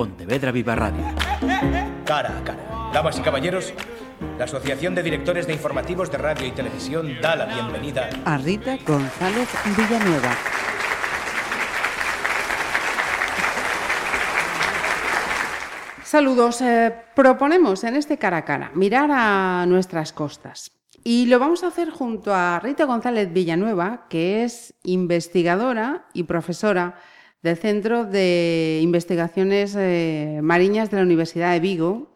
Pontevedra Viva Radio. Cara a cara. Damas y caballeros, la Asociación de Directores de Informativos de Radio y Televisión da la bienvenida a Rita González Villanueva. Saludos. Eh, proponemos en este cara a cara mirar a nuestras costas. Y lo vamos a hacer junto a Rita González Villanueva, que es investigadora y profesora del Centro de Investigaciones eh, Mariñas de la Universidad de Vigo,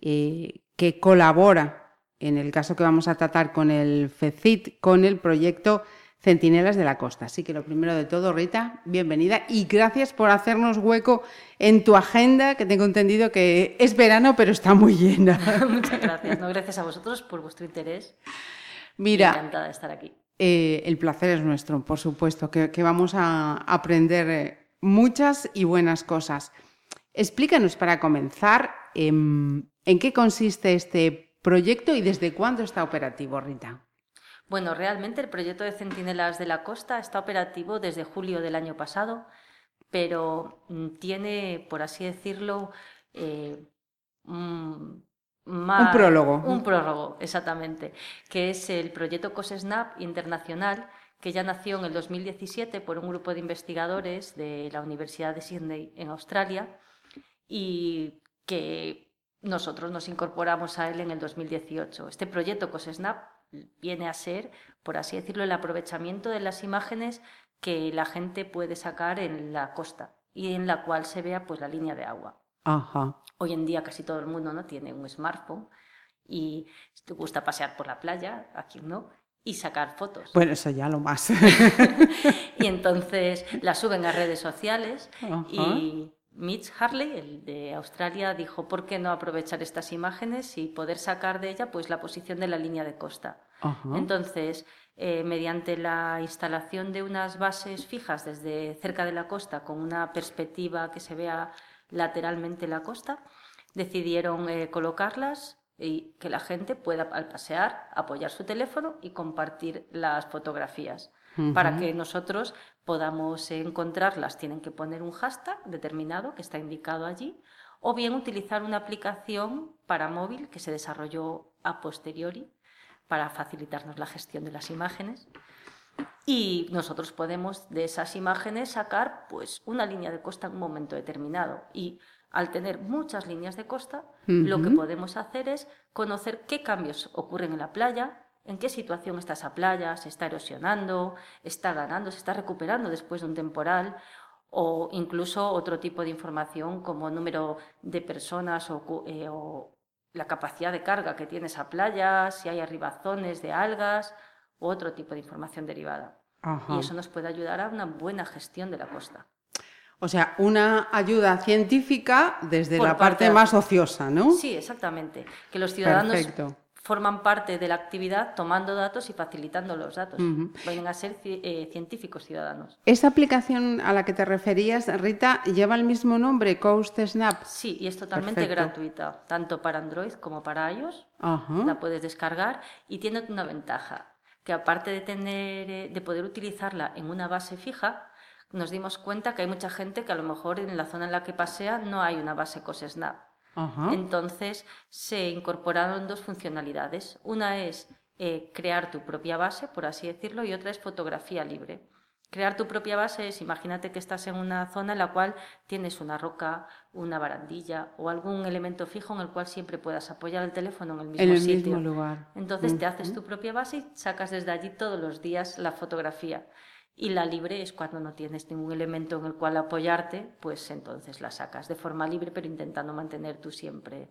eh, que colabora, en el caso que vamos a tratar con el FECIT, con el proyecto Centinelas de la Costa. Así que lo primero de todo, Rita, bienvenida y gracias por hacernos hueco en tu agenda, que tengo entendido que es verano, pero está muy llena. Muchas gracias. No, gracias a vosotros por vuestro interés. Mira, encantada de estar aquí. Eh, el placer es nuestro, por supuesto, que, vamos a aprender muchas y buenas cosas. Explícanos para comenzar em, en qué consiste este proyecto y desde cuándo está operativo, Rita. Bueno, realmente el proyecto de Centinelas de la Costa está operativo desde julio del año pasado, pero mm, tiene, por así decirlo, eh, un prólogo. Un prólogo, exactamente, que es el proyecto COSESNAP internacional que ya nació en el 2017 por un grupo de investigadores de la Universidad de Sydney en Australia y que nosotros nos incorporamos a él en el 2018. Este proyecto COSESNAP viene a ser, por así decirlo, el aprovechamiento de las imágenes que la gente puede sacar en la costa y en la cual se vea pues la línea de agua. Hoy en día casi todo el mundo no tiene un smartphone y te gusta pasear por la playa, aquí no, y sacar fotos. Bueno, eso ya lo más. y entonces las suben a redes sociales y Mitch Harley, el de Australia, dijo por qué no aprovechar estas imágenes y poder sacar de ella pues la posición de la línea de costa. Entonces, eh, mediante la instalación de unas bases fijas desde cerca de la costa con una perspectiva que se vea lateralmente la costa, decidieron eh, colocarlas y que la gente pueda al pasear apoyar su teléfono y compartir las fotografías. Para que nosotros podamos encontrarlas, tienen que poner un hashtag determinado que está indicado allí, o bien utilizar una aplicación para móvil que se desarrolló a posteriori para facilitarnos la gestión de las imágenes. Y nosotros podemos de esas imágenes sacar pues una línea de costa en un momento determinado. Y al tener muchas líneas de costa, lo que podemos hacer es conocer qué cambios ocurren en la playa, en qué situación está esa playa, se está erosionando, está ganando, se está recuperando después de un temporal, o incluso otro tipo de información como número de personas o, eh, la capacidad de carga que tiene esa playa, si hay arribazones de algas, u otro tipo de información derivada. Y eso nos puede ayudar a una buena gestión de la costa. O sea, una ayuda científica desde la parte, más ociosa, ¿no? Sí, exactamente. Que los ciudadanos forman parte de la actividad tomando datos y facilitando los datos. Vayan a ser eh, científicos ciudadanos. ¿Esa aplicación a la que te referías, Rita, lleva el mismo nombre, Coast Snap? Sí, y es totalmente gratuita, tanto para Android como para iOS. La puedes descargar y tiene una ventaja, que aparte de, tener, eh, de poder utilizarla en una base fija, nos dimos cuenta que hay mucha gente que a lo mejor en la zona en la que pasea no hay una base COSNAP. Entonces se incorporaron dos funcionalidades. Una es eh, crear tu propia base, por así decirlo, y otra es fotografía libre. Crear tu propia base es, imagínate que estás en una zona en la cual tienes una roca, una barandilla o algún elemento fijo en el cual siempre puedas apoyar el teléfono en el mismo en el sitio. Mismo lugar. Entonces te haces tu propia base y sacas desde allí todos los días la fotografía. Y la libre es cuando no tienes ningún elemento en el cual apoyarte, pues entonces la sacas de forma libre, pero intentando mantener tú siempre.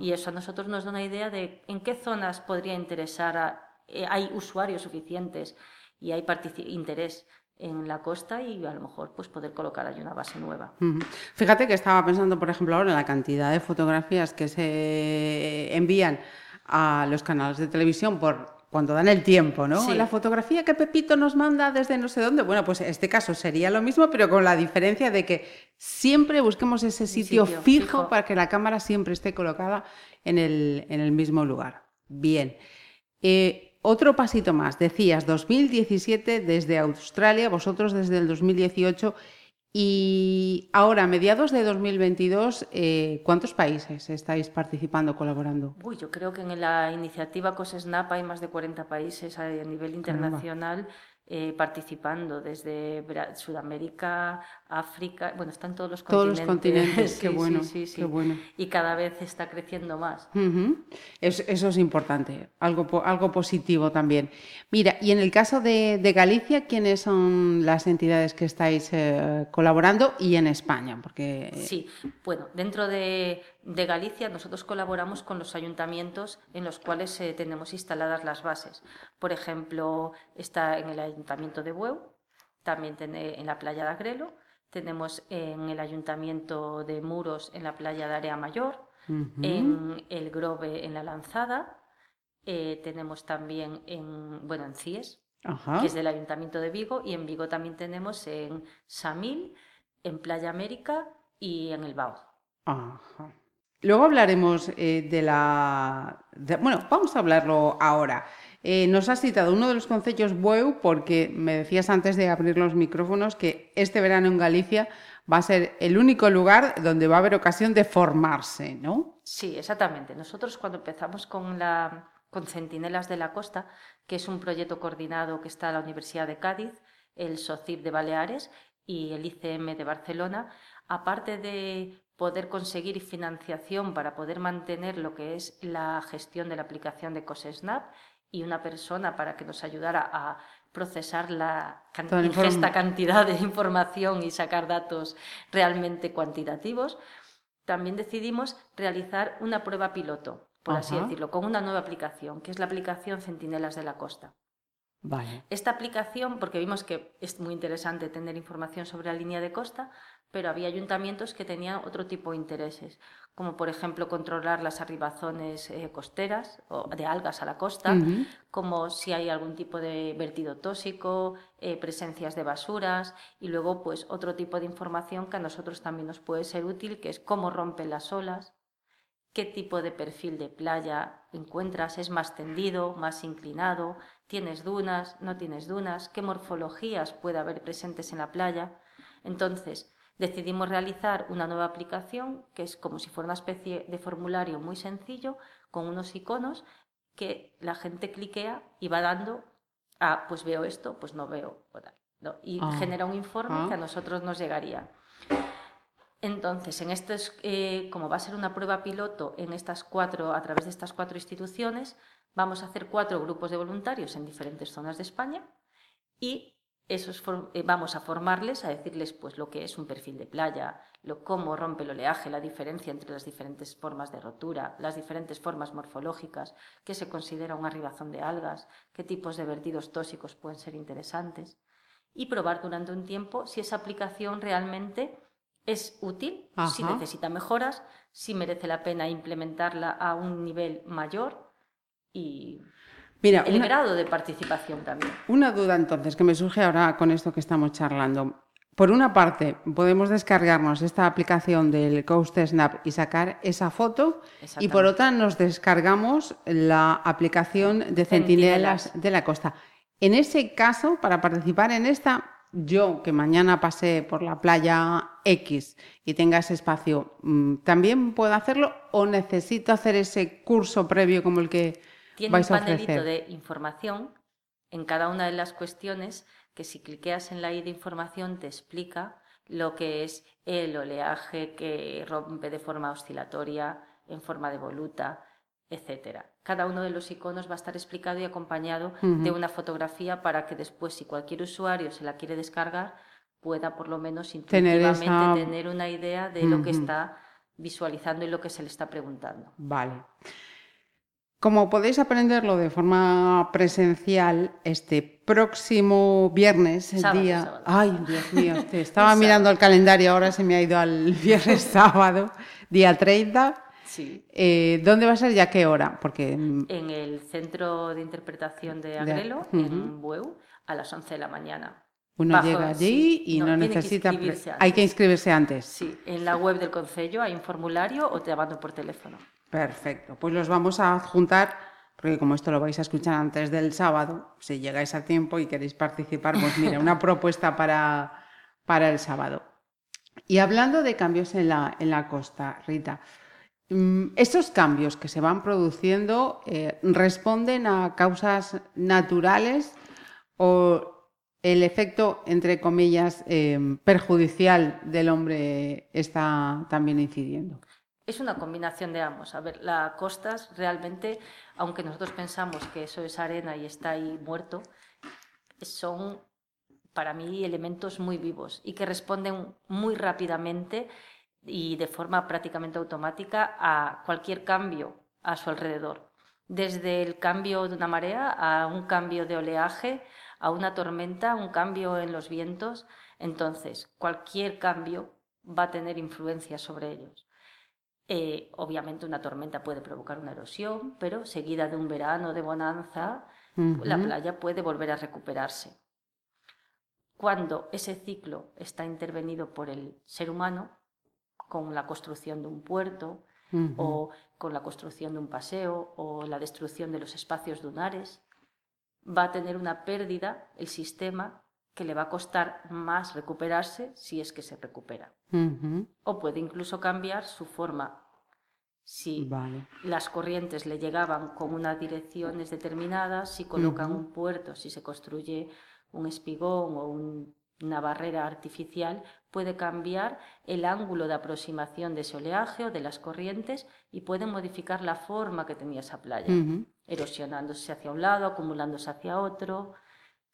Y eso a nosotros nos da una idea de en qué zonas podría interesar, a, eh, hay usuarios suficientes y hay interés en la costa y a lo mejor pues poder colocar ahí una base nueva. Fíjate que estaba pensando, por ejemplo, ahora en la cantidad de fotografías que se envían a los canales de televisión por cuando dan el tiempo, ¿no? La fotografía que Pepito nos manda desde no sé dónde, bueno, pues este caso sería lo mismo, pero con la diferencia de que siempre busquemos ese sitio, fijo, para que la cámara siempre esté colocada en el, en el mismo lugar. Bien. Eh, otro pasito más, decías 2017 desde Australia, vosotros desde el 2018, Y ahora, a mediados de 2022, eh, ¿cuántos países estáis participando, colaborando? Uy, yo creo que en la iniciativa COSESNAP hay más de 40 países a nivel internacional. Eh, participando desde Sudamérica, África, bueno, están todos los todos continentes. Los continentes. qué, bueno, sí, qué bueno. Y cada vez está creciendo más. eso, es importante, algo, algo positivo también. Mira, y en el caso de, Galicia, ¿quiénes son las entidades que estáis eh, colaborando y en España? Porque... Sí, bueno, dentro de, de Galicia nosotros colaboramos con los ayuntamientos en los cuales eh, tenemos instaladas las bases. Por ejemplo, está en el ayuntamiento de Bueu, también en la playa de Agrelo, tenemos en el ayuntamiento de Muros en la playa de Area Mayor, en el Grove en la Lanzada, eh, tenemos también en, bueno, en CIES, que es del ayuntamiento de Vigo, y en Vigo también tenemos en Samil, en Playa América y en el Bao. Ajá. Luego hablaremos eh, de la... bueno, vamos a hablarlo ahora. Eh, nos has citado uno de los concellos BUEU porque me decías antes de abrir los micrófonos que este verano en Galicia va a ser el único lugar donde va a haber ocasión de formarse, ¿no? Sí, exactamente. Nosotros cuando empezamos con la con Centinelas de la Costa, que es un proyecto coordinado que está la Universidad de Cádiz, el SOCIP de Baleares y el ICM de Barcelona, aparte de poder conseguir financiación para poder mantener lo que es la gestión de la aplicación de COSESNAP y una persona para que nos ayudara a procesar la ingesta cantidad de información y sacar datos realmente cuantitativos, también decidimos realizar una prueba piloto, por así decirlo, con una nueva aplicación, que es la aplicación Centinelas de la Costa. Esta aplicación, porque vimos que es muy interesante tener información sobre la línea de costa, pero había ayuntamientos que tenían otro tipo de intereses, como por ejemplo controlar las arribazones eh, costeras o de algas a la costa, como si hay algún tipo de vertido tóxico, eh, presencias de basuras y luego pues otro tipo de información que a nosotros también nos puede ser útil, que es cómo rompen las olas, qué tipo de perfil de playa encuentras, es más tendido, más inclinado, tienes dunas, no tienes dunas, qué morfologías puede haber presentes en la playa. Entonces, decidimos realizar una nueva aplicación que es como si fuera una especie de formulario muy sencillo con unos iconos que la gente cliquea y va dando, ah, pues veo esto, pues no veo, y ah. genera un informe que a ah. nosotros nos llegaría. Entonces, en esto eh, como va a ser una prueba piloto en estas cuatro, a través de estas cuatro instituciones, vamos a hacer cuatro grupos de voluntarios en diferentes zonas de España y esos eh, vamos a formarles, a decirles pues lo que es un perfil de playa, lo cómo rompe el oleaje, la diferencia entre las diferentes formas de rotura, las diferentes formas morfológicas, qué se considera un arribazón de algas, qué tipos de vertidos tóxicos pueden ser interesantes y probar durante un tiempo si esa aplicación realmente es útil, si necesita mejoras, si merece la pena implementarla a un nivel mayor y Mira, el grado de participación también. Una duda entonces que me surge ahora con esto que estamos charlando. Por una parte, podemos descargarnos esta aplicación del Coast Snap y sacar esa foto, y por otra nos descargamos la aplicación de Centinelas de la Costa. En ese caso, para participar en esta, yo que mañana pase por la playa X y tenga ese espacio, mm, ¿también puedo hacerlo o necesito hacer ese curso previo como el que Tiene un panelito de información en cada una de las cuestiones que si cliqueas en la I de información te explica lo que es el oleaje que rompe de forma oscilatoria, en forma de voluta, etcétera. Cada uno de los iconos va a estar explicado y acompañado de una fotografía para que después, si cualquier usuario se la quiere descargar, pueda por lo menos intuitivamente tener, una idea de lo que está visualizando y lo que se le está preguntando. Vale. Como podéis aprenderlo de forma presencial, este próximo viernes, el día. Ay, Dios mío, estaba mirando el calendario, ahora se me ha ido al viernes sábado, día 30 eh, ¿Dónde va a ser y a qué hora? Porque... En el Centro de Interpretación de Agrelo, en Bueu, a las 11 de la mañana. Uno llega allí y no, necesita... hay que inscribirse antes. Sí, en la web del Concello hay un formulario o te mando por teléfono. Perfecto, pues los vamos a adjuntar porque como esto lo vais a escuchar antes del sábado, si llegáis a tiempo y queréis participar, pues mira, una propuesta para, para el sábado. Y hablando de cambios en la, en la costa, Rita, mm, ¿estos cambios que se van produciendo eh, responden a causas naturales o el efecto, entre comillas, em, perjudicial del hombre está también incidiendo? Es una combinación de ambos. A ver, la costas realmente, aunque nosotros pensamos que eso es arena y está ahí muerto, son para mí elementos muy vivos y que responden muy rápidamente y de forma prácticamente automática a cualquier cambio a su alrededor. Desde el cambio de una marea a un cambio de oleaje, a una tormenta, un cambio en los vientos. Entonces, cualquier cambio va a tener influencia sobre ellos. Eh, obviamente una tormenta puede provocar una erosión, pero seguida de un verano de bonanza, la playa puede volver a recuperarse. Cuando ese ciclo está intervenido por el ser humano, con la construcción de un puerto, o con la construcción de un paseo, o la destrucción de los espacios dunares, va a tener una pérdida el sistema que le va a costar más recuperarse si es que se recupera. O puede incluso cambiar su forma. Si las corrientes le llegaban con unas direcciones determinadas, si colocan un puerto, si se construye un espigón o una barrera artificial, puede cambiar el ángulo de aproximación de ese oleaje o de las corrientes y puede modificar la forma que tenía esa playa erosionándose hacia un lado, acumulándose hacia otro.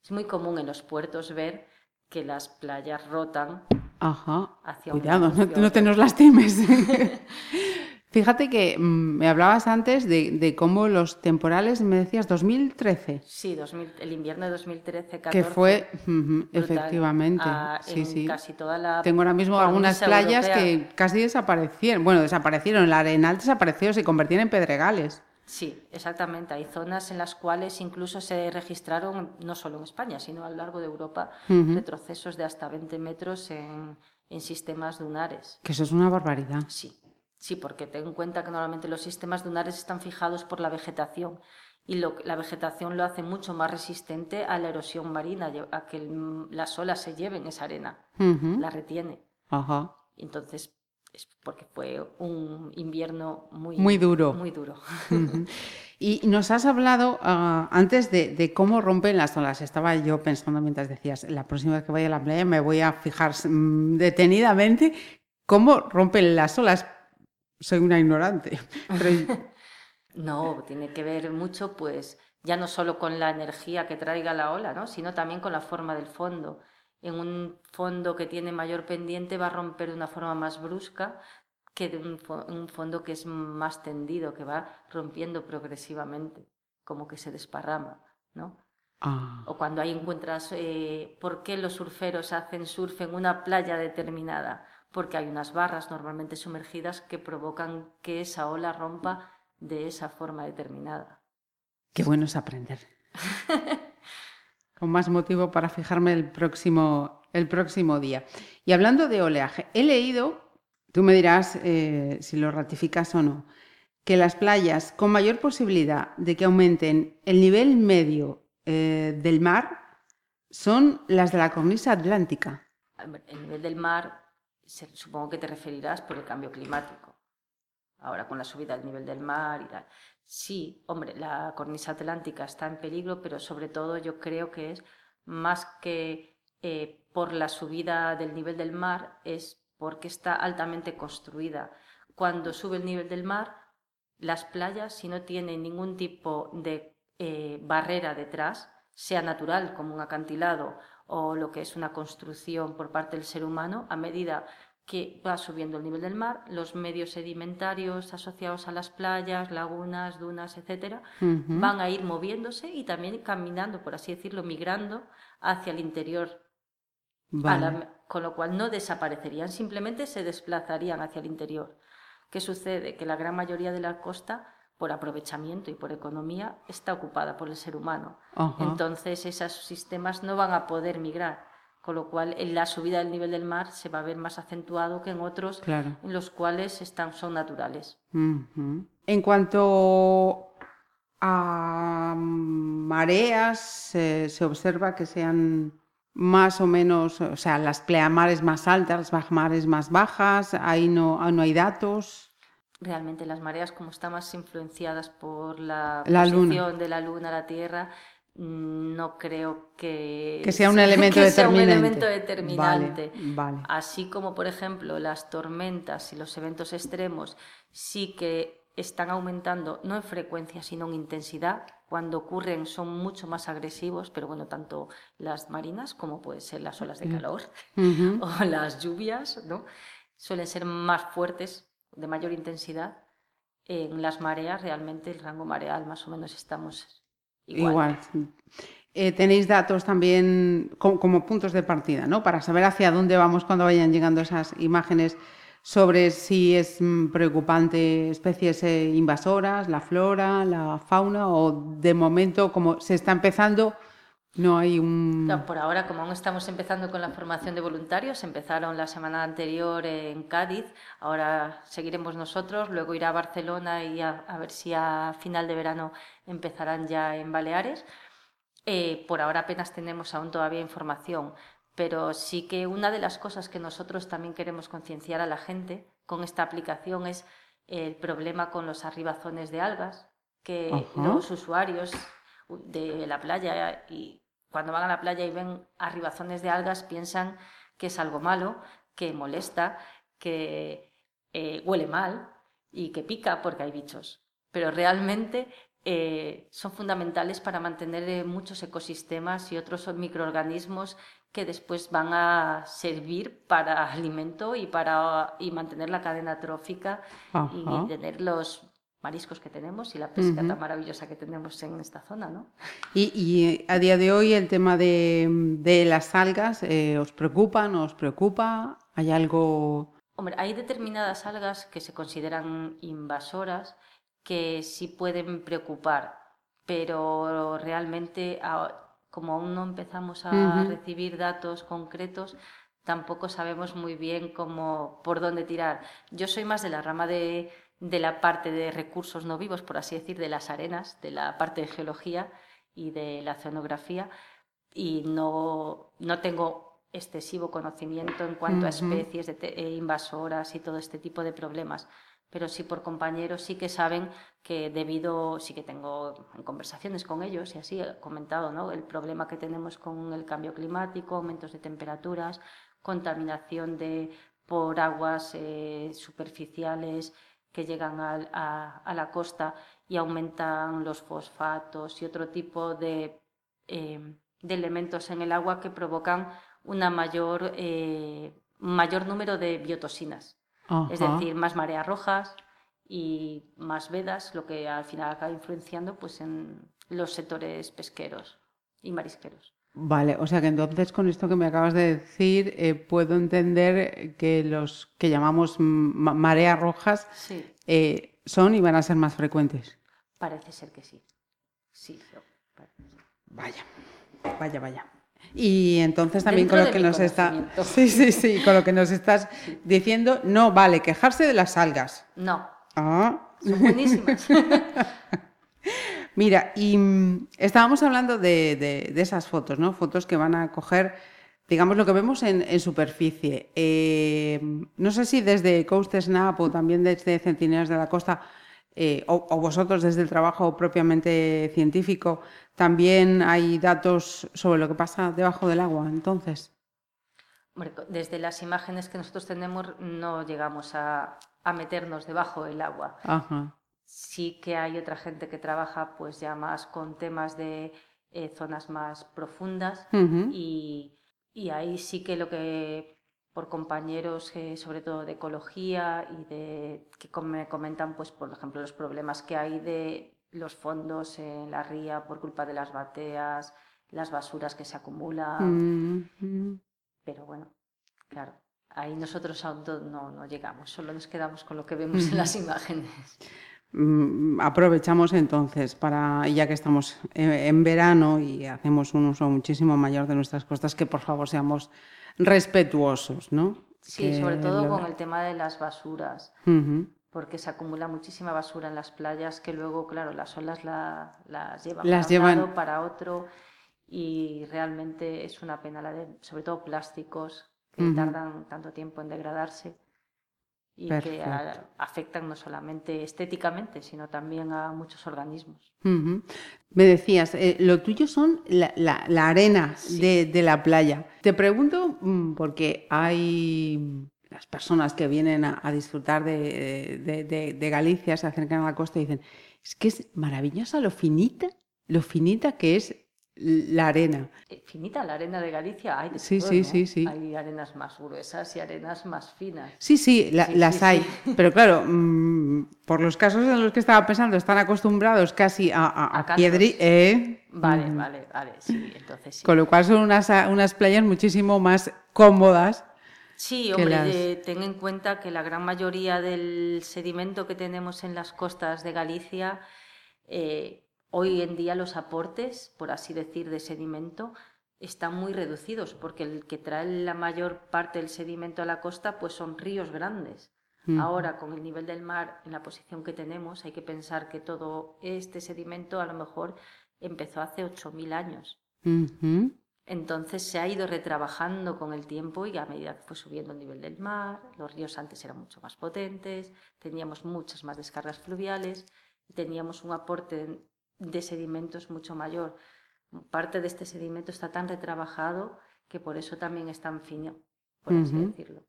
Es muy común en los puertos ver que las playas rotan Ajá. hacia Cuidado, no, no te nos lastimes. Fíjate que mm, me hablabas antes de, cómo los temporales, me decías 2013. Sí, el invierno de 2013, 14. Que fue, efectivamente. Ah, sí, sí. Casi toda la. Tengo ahora mismo algunas playas que casi desaparecieron. Bueno, desaparecieron. El arenal desapareció, se convirtieron en pedregales. Sí, exactamente. Hay zonas en las cuales incluso se registraron, no solo en España, sino a lo largo de Europa, retrocesos de hasta 20 metros en, sistemas dunares. Que eso es una barbaridad. Sí, sí, porque ten en cuenta que normalmente los sistemas dunares están fijados por la vegetación y la vegetación lo hace mucho más resistente a la erosión marina, a que las olas se lleven esa arena, la retiene. Ajá. Entonces, porque fue un invierno muy, muy duro. Muy duro. Y nos has hablado ah, antes de, cómo rompen las olas. Estaba yo pensando mientras decías, la próxima vez que vaya a la playa me voy a fijar mm, detenidamente cómo rompen las olas. Soy una ignorante. no, tiene que ver mucho, pues, ya no solo con la energía que traiga la ola, ¿no? sino también con la forma del fondo en un fondo que tiene mayor pendiente va a romper de una forma más brusca que de un, fondo que es más tendido, que va rompiendo progresivamente, como que se desparrama, ¿no? Ah. O cuando ahí encuentras eh, por qué los surferos hacen surf en una playa determinada, porque hay unas barras normalmente sumergidas que provocan que esa ola rompa de esa forma determinada. Qué bueno es aprender. Con más motivo para fijarme el próximo, el próximo día. Y hablando de oleaje, he leído, tú me dirás eh, si lo ratificas o no, que las playas con mayor posibilidad de que aumenten el nivel medio eh, del mar son las de la cornisa atlántica. El nivel del mar, supongo que te referirás por el cambio climático. Ahora con la subida del nivel del mar y tal. Sí, hombre, la cornisa atlántica está en peligro, pero sobre todo yo creo que es más que eh, por la subida del nivel del mar, es porque está altamente construida. Cuando sube el nivel del mar, las playas, si no tienen ningún tipo de eh, barrera detrás, sea natural como un acantilado o lo que es una construcción por parte del ser humano, a medida que va subiendo el nivel del mar, los medios sedimentarios asociados a las playas, lagunas, dunas, etcétera, van a ir moviéndose y también caminando, por así decirlo, migrando hacia el interior. con lo cual no desaparecerían, simplemente se desplazarían hacia el interior. ¿Qué sucede? Que la gran mayoría de la costa, por aprovechamiento y por economía, está ocupada por el ser humano. Entonces, esos sistemas no van a poder migrar con lo cual en la subida del nivel del mar se va a ver más acentuado que en otros en los cuales están, son naturales. En cuanto a mareas, se observa que se han más o menos, o sea, las pleamares más altas, las bajamares más bajas, ahí no, no hay datos. Realmente las mareas, como están más influenciadas por la, posición de la luna a la Tierra, no creo que, que sea un elemento determinante. un elemento determinante. Así como, por ejemplo, las tormentas y los eventos extremos sí que están aumentando, no en frecuencia, sino en intensidad. Cuando ocurren son mucho más agresivos, pero bueno, tanto las marinas como pueden ser las olas de calor o las lluvias, ¿no? Suelen ser más fuertes, de mayor intensidad. En las mareas, realmente el rango mareal más o menos estamos igual. Eh, tenéis datos también como, como, puntos de partida, ¿no? Para saber hacia dónde vamos cuando vayan llegando esas imágenes sobre si es mm, preocupante especies eh, invasoras, la flora, la fauna, o de momento, como se está empezando, no hay un... por ahora, como aún estamos empezando con la formación de voluntarios, empezaron la semana anterior en Cádiz, ahora seguiremos nosotros, luego irá a Barcelona y a, ver si a final de verano empezarán ya en Baleares. Eh, por ahora apenas tenemos aún todavía información pero sí que una de las cosas que nosotros también queremos concienciar a la gente con esta aplicación es el problema con los arribazones de algas, que los usuarios de la playa y cuando van a la playa y ven arribazones de algas piensan que es algo malo, que molesta, que eh, huele mal y que pica porque hay bichos. Pero realmente eh, son fundamentales para mantener eh, muchos ecosistemas y otros microorganismos que después van a servir para alimento y para y mantener la cadena trófica y tener los mariscos que tenemos y la pesca tan maravillosa que tenemos en esta zona, ¿no? Y, a día de hoy el tema de, las algas, eh, ¿os preocupa, no os preocupa? ¿Hay algo...? Hombre, hay determinadas algas que se consideran invasoras que sí pueden preocupar, pero realmente como aún no empezamos a recibir datos concretos, tampoco sabemos muy bien cómo, por dónde tirar. Yo soy más de la rama de, de la parte de recursos no vivos, por así decir, de las arenas, de la parte de geología y de la oceanografía, y no, no tengo excesivo conocimiento en cuanto a especies de eh, invasoras y todo este tipo de problemas pero sí por compañeros sí que saben que debido, sí que tengo en conversaciones con ellos y así he comentado ¿no? el problema que tenemos con el cambio climático, aumentos de temperaturas, contaminación de, por aguas eh, superficiales que llegan a, la costa y aumentan los fosfatos y otro tipo de, eh, de elementos en el agua que provocan una mayor, eh, mayor número de biotoxinas es decir, más mareas rojas y más vedas, lo que al final acaba influenciando pues, en los sectores pesqueros y marisqueros. Vale, o sea que entonces con esto que me acabas de decir eh, puedo entender que los que llamamos mareas rojas eh, son y van a ser más frecuentes. Parece ser que sí. Sí, Vaya, vaya, vaya. Y entonces también con lo que nos está sí, sí, sí, con lo que nos estás diciendo, no vale quejarse de las algas. No. Ah. Son buenísimas. Mira, y mm, estábamos hablando de, esas fotos, ¿no? Fotos que van a coger, digamos, lo que vemos en, superficie. Eh, no sé si desde Coast Snap o también desde Centinelas de la Costa, eh, o, vosotros desde el trabajo propiamente científico, también hay datos sobre lo que pasa debajo del agua, entonces. Desde las imágenes que nosotros tenemos no llegamos a, meternos debajo del agua. Sí que hay otra gente que trabaja pues ya más con temas de eh, zonas más profundas y, ahí sí que lo que por compañeros eh, sobre todo de ecología y de que me comentan pues por ejemplo los problemas que hay de los fondos en la ría por culpa de las bateas, las basuras que se acumulan. Mm, Pero bueno, claro, ahí nosotros aún no, no, llegamos, solo nos quedamos con lo que vemos en las imágenes. Mm, aprovechamos entonces para, ya que estamos en verano y hacemos un uso muchísimo mayor de nuestras costas, que por favor seamos respetuosos, ¿no? Sí, sobre todo con el tema de las basuras porque se acumula muchísima basura en las playas que luego, claro, las olas las llevan las para un lado, para otro y realmente es una pena, la de, sobre todo plásticos que tardan tanto tiempo en degradarse y que afectan no solamente estéticamente, sino también a muchos organismos. Me decías, eh, lo tuyo son la, arena de, la playa. Te pregunto, mm, porque hay las personas que vienen a, disfrutar de, de, Galicia, se acercan a la costa y dicen, es que es maravillosa lo finita, lo finita que es la arena. Eh, finita, la arena de Galicia hay sí, sí, sí, sí. Hay arenas más gruesas y arenas más finas. Sí, sí, las hay. Pero claro, mm, por los casos en los que estaba pensando, están acostumbrados casi a, a, ¿eh? Vale, mm. vale, vale, sí, entonces. Con lo cual son unas, unas playas muchísimo más cómodas. Sí, hombre, ten en cuenta que la gran mayoría del sedimento que tenemos en las costas de Galicia eh, Hoy en día los aportes, por así decir, de sedimento están muy reducidos porque el que trae la mayor parte del sedimento a la costa pues son ríos grandes. Mm. Ahora, con el nivel del mar en la posición que tenemos, hay que pensar que todo este sedimento a lo mejor empezó hace 8.000 años. Entonces se ha ido retrabajando con el tiempo y a medida que fue subiendo el nivel del mar, los ríos antes eran mucho más potentes, teníamos muchas más descargas fluviales teníamos un aporte de sedimentos mucho mayor. Parte de este sedimento está tan retrabajado que por eso también es tan fino, por así decirlo.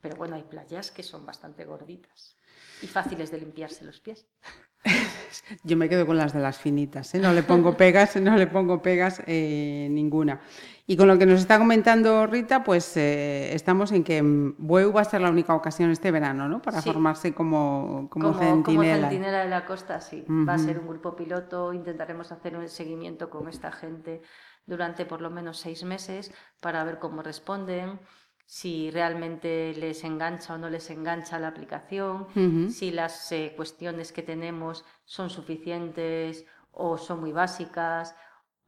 Pero bueno, hay playas que son bastante gorditas y fáciles de limpiarse los pies. Yo me quedo con las de las finitas, ¿eh? no le pongo pegas, no le pongo pegas eh, ninguna. Y con lo que nos está comentando Rita, pues eh, estamos en que Bueu va a ser la única ocasión este verano, ¿no? Para formarse como, como, centinela. Como centinela de la costa, sí. Va a ser un grupo piloto, intentaremos hacer un seguimiento con esta gente durante por lo menos seis meses para ver cómo responden si realmente les engancha o no les engancha la aplicación, si las eh, cuestiones que tenemos son suficientes o son muy básicas,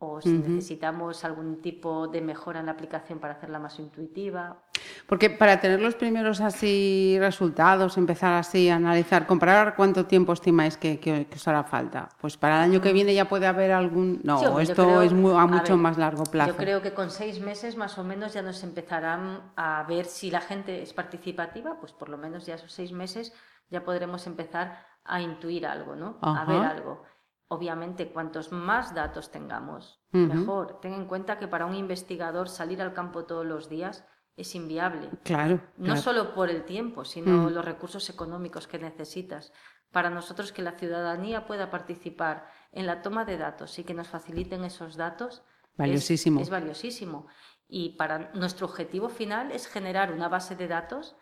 o si necesitamos algún tipo de mejora en la aplicación para hacerla más intuitiva. Porque para tener los primeros así resultados, empezar así a analizar, comparar cuánto tiempo estimáis que, que, os hará falta. Pues para el año que viene ya puede haber algún... No, esto es a mucho más largo plazo. Yo creo que con seis meses más o menos ya nos empezarán a ver si la gente es participativa, pues por lo menos ya esos seis meses ya podremos empezar a intuir algo, ¿no? A ver algo. Obviamente, cuantos más datos tengamos, mejor. Ten en cuenta que para un investigador salir al campo todos los días es inviable. Claro. No solo por el tiempo, sino los recursos económicos que necesitas. Para nosotros que la ciudadanía pueda participar en la toma de datos y que nos faciliten esos datos valiosísimo. Es, valiosísimo. Y para nuestro objetivo final es generar una base de datos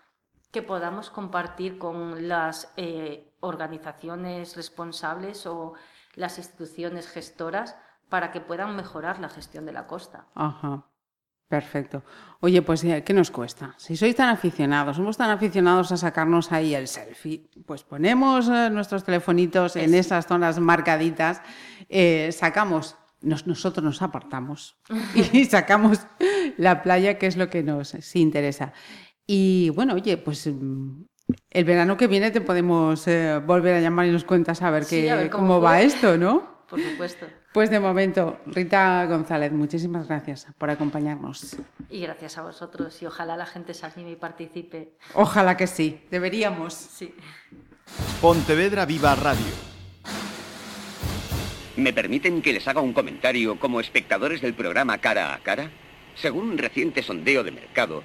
que podamos compartir con las eh, organizaciones responsables o las instituciones gestoras para que puedan mejorar la gestión de la costa. Ajá. Perfecto. Oye, pues eh, ¿qué nos cuesta? Si sois tan aficionados, somos tan aficionados a sacarnos ahí el selfie, pues ponemos eh, nuestros telefonitos en esas zonas marcaditas, eh, sacamos, nosotros nos apartamos y sacamos la playa, que es lo que nos interesa. Y bueno, oye, pues mm, el verano que viene te podemos eh, volver a llamar y nos cuentas a ver, qué, cómo, va esto, ¿no? Por supuesto. Pues de momento, Rita González, muchísimas gracias por acompañarnos. Y gracias a vosotros y ojalá la gente se anime y participe. Ojalá que sí, deberíamos. Sí. Pontevedra Viva Radio. ¿Me permiten que les haga un comentario como espectadores del programa Cara a Cara? Según un reciente sondeo de mercado,